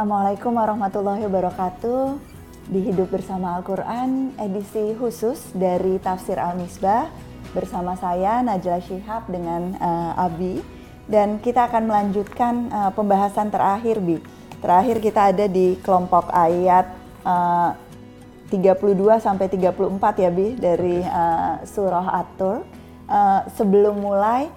Assalamualaikum warahmatullahi wabarakatuh. Di Hidup Bersama Al-Quran, edisi khusus dari Tafsir Al-Misbah bersama saya Najla Shihab dengan uh, Abi dan kita akan melanjutkan uh, pembahasan terakhir Bi. Terakhir kita ada di kelompok ayat uh, 32 sampai 34 ya Bi dari uh, surah At-Tur. Uh, sebelum mulai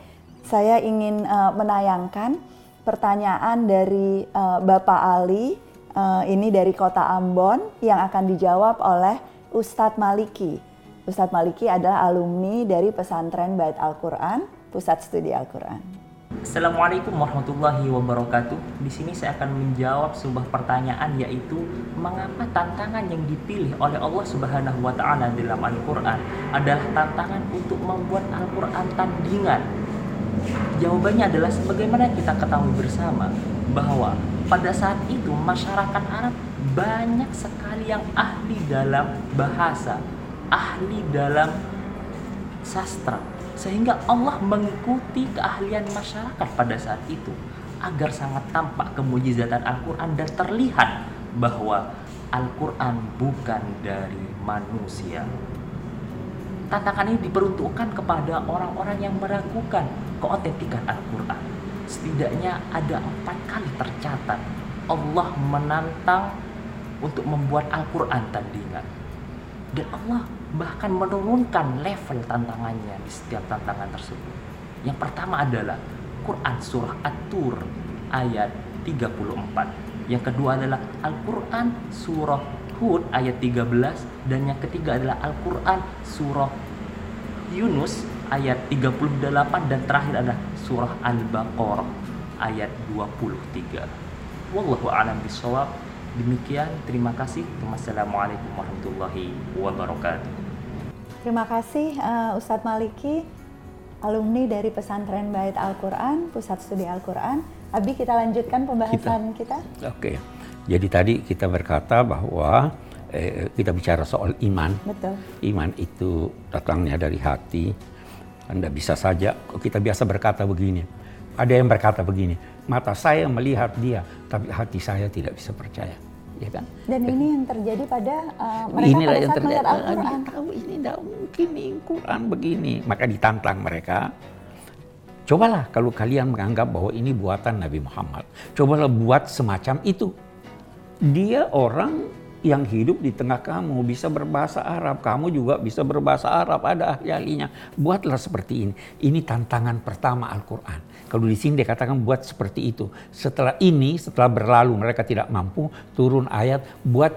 saya ingin uh, menayangkan pertanyaan dari uh, Bapak Ali uh, ini dari kota Ambon yang akan dijawab oleh Ustadz Maliki. Ustadz Maliki adalah alumni dari pesantren Bait Al-Quran, Pusat Studi Al-Quran. Assalamualaikum warahmatullahi wabarakatuh. Di sini saya akan menjawab sebuah pertanyaan yaitu mengapa tantangan yang dipilih oleh Allah Subhanahu wa taala dalam Al-Qur'an adalah tantangan untuk membuat Al-Qur'an tandingan Jawabannya adalah sebagaimana kita ketahui bersama bahwa pada saat itu masyarakat Arab banyak sekali yang ahli dalam bahasa, ahli dalam sastra, sehingga Allah mengikuti keahlian masyarakat pada saat itu agar sangat tampak kemujizatan Al-Quran dan terlihat bahwa Al-Quran bukan dari manusia. Tantangan ini diperuntukkan kepada orang-orang yang meragukan keotentikan Al-Quran. Setidaknya ada empat kali tercatat Allah menantang untuk membuat Al-Quran tandingan. Dan Allah bahkan menurunkan level tantangannya di setiap tantangan tersebut. Yang pertama adalah Quran Surah At-Tur ayat 34. Yang kedua adalah Al-Quran Surah Hud ayat 13 dan yang ketiga adalah Al-Quran Surah Yunus ayat 38 dan terakhir adalah surah Al-Baqarah ayat 23. Wallahu a'lam bishawab. Demikian, terima kasih. Wassalamualaikum warahmatullahi wabarakatuh. Terima kasih uh, Ustadz Maliki, alumni dari pesantren Bait Al-Quran, Pusat Studi Al-Quran. Abi, kita lanjutkan pembahasan kita. kita. Oke, jadi tadi kita berkata bahwa eh, kita bicara soal iman. Betul. Iman itu datangnya dari hati, anda bisa saja, kita biasa berkata begini, ada yang berkata begini, mata saya melihat dia, tapi hati saya tidak bisa percaya. Ya kan? Dan ini yang terjadi pada uh, mereka Inilah pada yang saat melihat Al-Quran. tahu ini tidak mungkin nih Quran begini. Maka ditantang mereka. Cobalah kalau kalian menganggap bahwa ini buatan Nabi Muhammad. Cobalah buat semacam itu. Dia orang yang hidup di tengah kamu bisa berbahasa Arab, kamu juga bisa berbahasa Arab, ada ahli-ahlinya. Buatlah seperti ini. Ini tantangan pertama Al-Quran. Kalau di sini dikatakan buat seperti itu. Setelah ini, setelah berlalu mereka tidak mampu, turun ayat, buat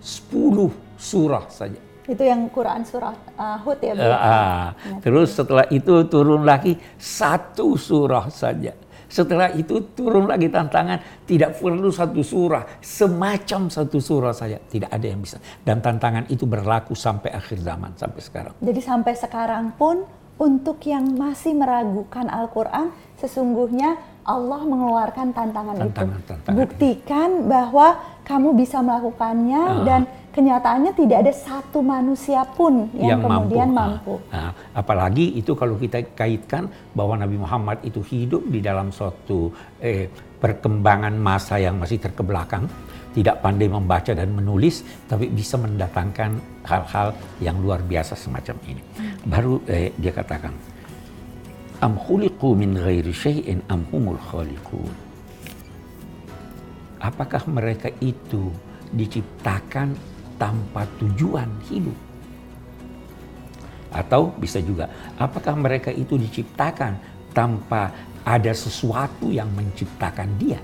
10 surah saja. Itu yang Quran surah uh, Hud ya? Bu? Uh, uh, terus setelah itu turun lagi satu surah saja setelah itu turun lagi tantangan, tidak perlu satu surah, semacam satu surah saja, tidak ada yang bisa. Dan tantangan itu berlaku sampai akhir zaman, sampai sekarang. Jadi sampai sekarang pun untuk yang masih meragukan Al-Quran, sesungguhnya Allah mengeluarkan tantangan, tantangan itu. Tantangan. Buktikan bahwa kamu bisa melakukannya uh. dan kenyataannya tidak ada satu manusia pun yang, yang kemudian mampu. mampu. Nah, apalagi itu kalau kita kaitkan bahwa Nabi Muhammad itu hidup di dalam suatu eh, perkembangan masa yang masih terkebelakang, tidak pandai membaca dan menulis, tapi bisa mendatangkan hal-hal yang luar biasa semacam ini. Baru eh, dia katakan, Am khuliqu min ghairi syai'in am humul khaliqun. Apakah mereka itu diciptakan tanpa tujuan hidup. Atau bisa juga, apakah mereka itu diciptakan tanpa ada sesuatu yang menciptakan dia?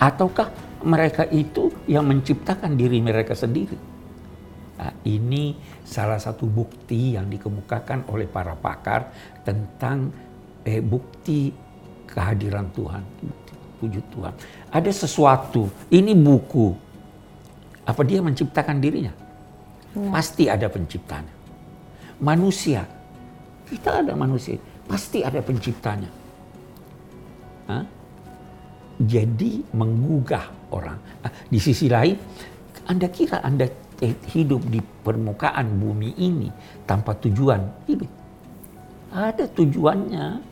Ataukah mereka itu yang menciptakan diri mereka sendiri? Nah, ini salah satu bukti yang dikemukakan oleh para pakar tentang eh, bukti kehadiran Tuhan, wujud Tuhan. Ada sesuatu, ini buku, apa dia menciptakan dirinya? Ya. Pasti ada penciptanya. Manusia, kita ada manusia, pasti ada penciptanya. Hah? Jadi menggugah orang. Nah, di sisi lain, Anda kira Anda hidup di permukaan bumi ini tanpa tujuan hidup? Ada tujuannya.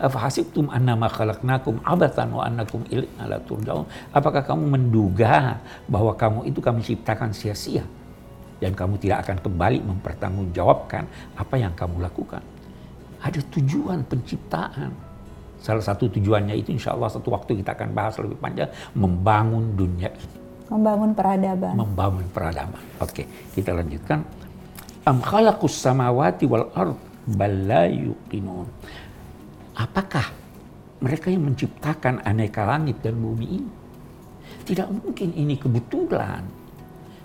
Afahasibtum annama khalaqnakum abatan wa annakum ilaina la turja'un. Apakah kamu menduga bahwa kamu itu kami ciptakan sia-sia dan kamu tidak akan kembali mempertanggungjawabkan apa yang kamu lakukan? Ada tujuan penciptaan. Salah satu tujuannya itu insya Allah satu waktu kita akan bahas lebih panjang membangun dunia ini. Membangun peradaban. Membangun peradaban. Oke, kita lanjutkan. Am khalaqus samawati wal ard bal la yuqinun apakah mereka yang menciptakan aneka langit dan bumi ini? Tidak mungkin ini kebetulan.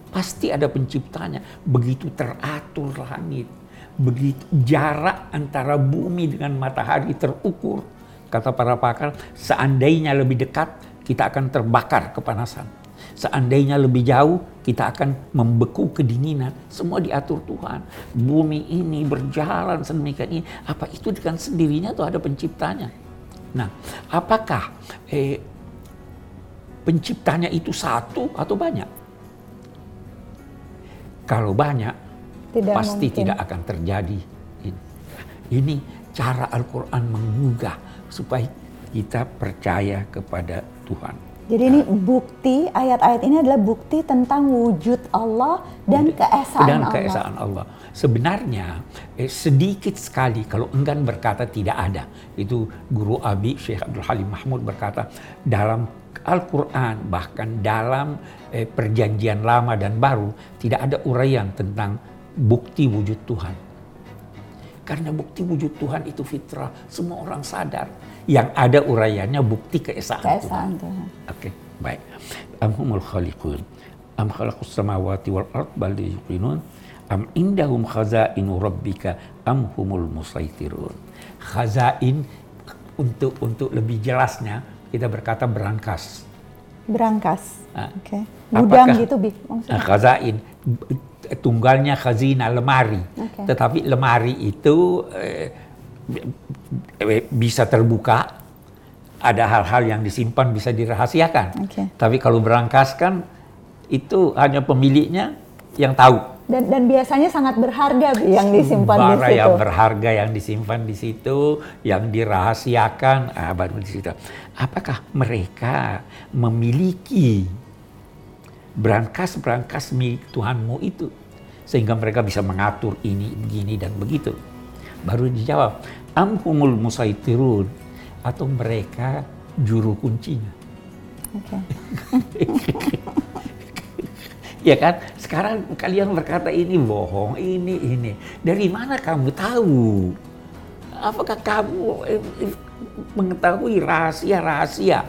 Pasti ada penciptanya. Begitu teratur langit. Begitu jarak antara bumi dengan matahari terukur. Kata para pakar, seandainya lebih dekat, kita akan terbakar kepanasan. Seandainya lebih jauh, kita akan membeku kedinginan. Semua diatur Tuhan. Bumi ini berjalan sedemikian ini. Apa itu dengan sendirinya atau ada penciptanya? Nah, apakah eh, penciptanya itu satu atau banyak? Kalau banyak, tidak pasti mungkin. tidak akan terjadi. Ini, ini cara Al-Quran menggugah supaya kita percaya kepada Tuhan. Jadi ini bukti ayat-ayat ini adalah bukti tentang wujud Allah dan keesaan dan keesaan Allah. Sebenarnya eh, sedikit sekali kalau enggan berkata tidak ada. Itu guru Abi Syekh Abdul Halim Mahmud berkata dalam Al-Quran bahkan dalam eh, perjanjian lama dan baru tidak ada uraian tentang bukti wujud Tuhan. Karena bukti wujud Tuhan itu fitrah, semua orang sadar yang ada uraiannya bukti keesaan, keesaan Tuhan. Tuhan. Oke, okay, baik. Amhumul khaliqun. Am khalaqus samawati wal ard bal yuqinun. Am indahum khazainu rabbika am humul musaitirun. Khazain untuk untuk lebih jelasnya kita berkata berangkas. Berangkas. Nah, Oke. Okay. Gudang gitu bi maksudnya. Khazain tunggalnya khazina lemari. Okay. Tetapi lemari itu eh, bisa terbuka, ada hal-hal yang disimpan bisa dirahasiakan. Okay. Tapi kalau berangkas kan itu hanya pemiliknya yang tahu. Dan, dan biasanya sangat berharga yang disimpan Bara di situ. yang berharga yang disimpan di situ, yang dirahasiakan, ah, baru di situ. Apakah mereka memiliki berangkas-berangkas milik Tuhanmu itu sehingga mereka bisa mengatur ini, begini dan begitu? Baru dijawab, amhumul musaitirun atau mereka juru kuncinya. Okay. ya kan? Sekarang kalian berkata ini bohong, ini ini. Dari mana kamu tahu? Apakah kamu eh, mengetahui rahasia-rahasia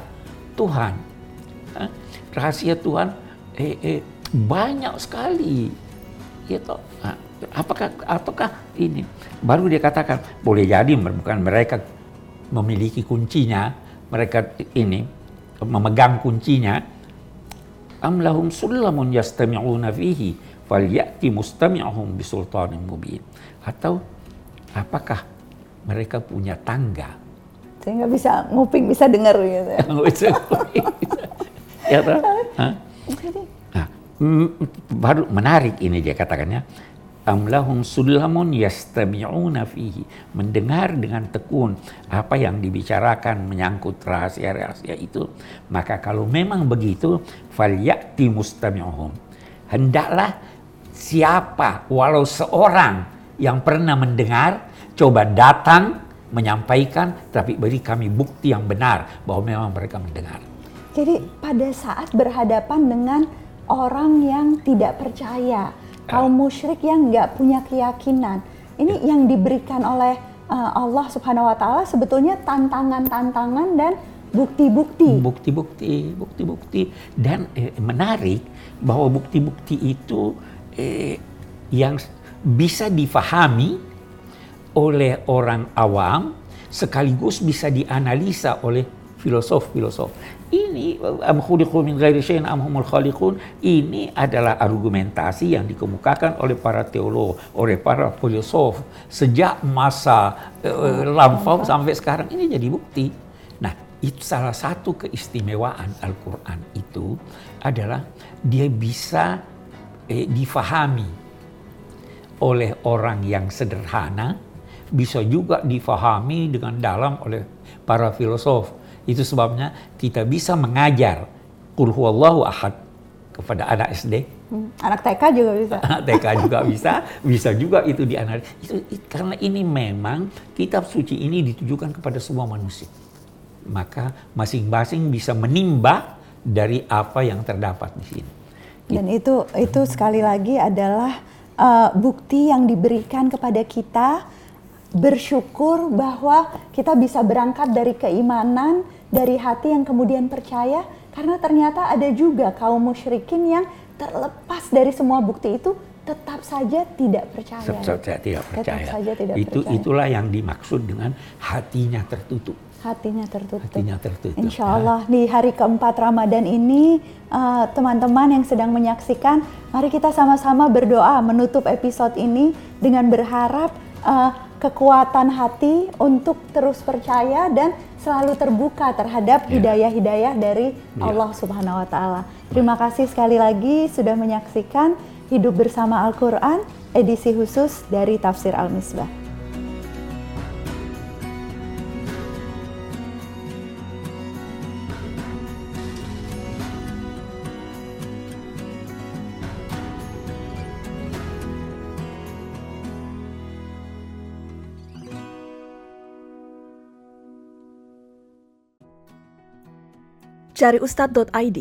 Tuhan? Rahasia Tuhan eh, eh, banyak sekali. Ya toh. Nah, apakah ataukah ini baru dia katakan boleh jadi bukan mereka memiliki kuncinya mereka ini memegang kuncinya am lahum sullamun yastami'una fihi falyati mustami'uhum bisultanin mubin atau apakah mereka punya tangga sehingga bisa nguping bisa dengar gitu ya bisa ya toh? Nah, baru menarik ini dia katakannya am lahum sulamun yastami'una fihi. Mendengar dengan tekun apa yang dibicarakan menyangkut rahasia-rahasia itu maka kalau memang begitu falyati mustami'uhum. Hendaklah siapa walau seorang yang pernah mendengar coba datang menyampaikan tapi beri kami bukti yang benar bahwa memang mereka mendengar. Jadi pada saat berhadapan dengan orang yang tidak percaya kaum musyrik yang nggak punya keyakinan. Ini yang diberikan oleh uh, Allah Subhanahu wa taala sebetulnya tantangan-tantangan dan bukti-bukti. Bukti-bukti, bukti-bukti dan eh, menarik bahwa bukti-bukti itu eh, yang bisa difahami oleh orang awam sekaligus bisa dianalisa oleh filosof-filosof. Ini am khuliqu min ghairi syai'in am humul khaliqun ini adalah argumentasi yang dikemukakan oleh para teolog, oleh para filosof sejak masa uh, lampau sampai sekarang ini jadi bukti. Nah, itu salah satu keistimewaan Al-Qur'an itu adalah dia bisa eh, difahami oleh orang yang sederhana bisa juga difahami dengan dalam oleh para filosof. Itu sebabnya kita bisa mengajar Qul huwallahu ahad kepada anak SD. Hmm, Anak TK juga bisa. Anak TK juga bisa, bisa juga itu dianalisis. Itu, itu karena ini memang kitab suci ini ditujukan kepada semua manusia. Maka masing-masing bisa menimba dari apa yang terdapat di sini. Dan itu itu sekali lagi adalah uh, bukti yang diberikan kepada kita bersyukur bahwa kita bisa berangkat dari keimanan, dari hati yang kemudian percaya karena ternyata ada juga kaum musyrikin yang terlepas dari semua bukti itu tetap saja tidak percaya. Tetap saja tidak percaya. Tetap saja tidak itu percaya. itulah yang dimaksud dengan hatinya tertutup. Hatinya tertutup. Hatinya tertutup. Insya Allah di hari keempat Ramadan ini uh, teman-teman yang sedang menyaksikan, mari kita sama-sama berdoa menutup episode ini dengan berharap uh, kekuatan hati untuk terus percaya dan selalu terbuka terhadap Ya. hidayah-hidayah dari Ya. Allah Subhanahu wa taala. Terima kasih sekali lagi sudah menyaksikan Hidup Bersama Al-Qur'an edisi khusus dari Tafsir Al-Misbah. Cari Ustadz.id,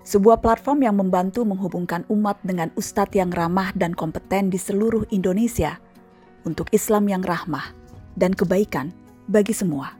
sebuah platform yang membantu menghubungkan umat dengan ustadz yang ramah dan kompeten di seluruh Indonesia untuk Islam yang rahmah dan kebaikan bagi semua.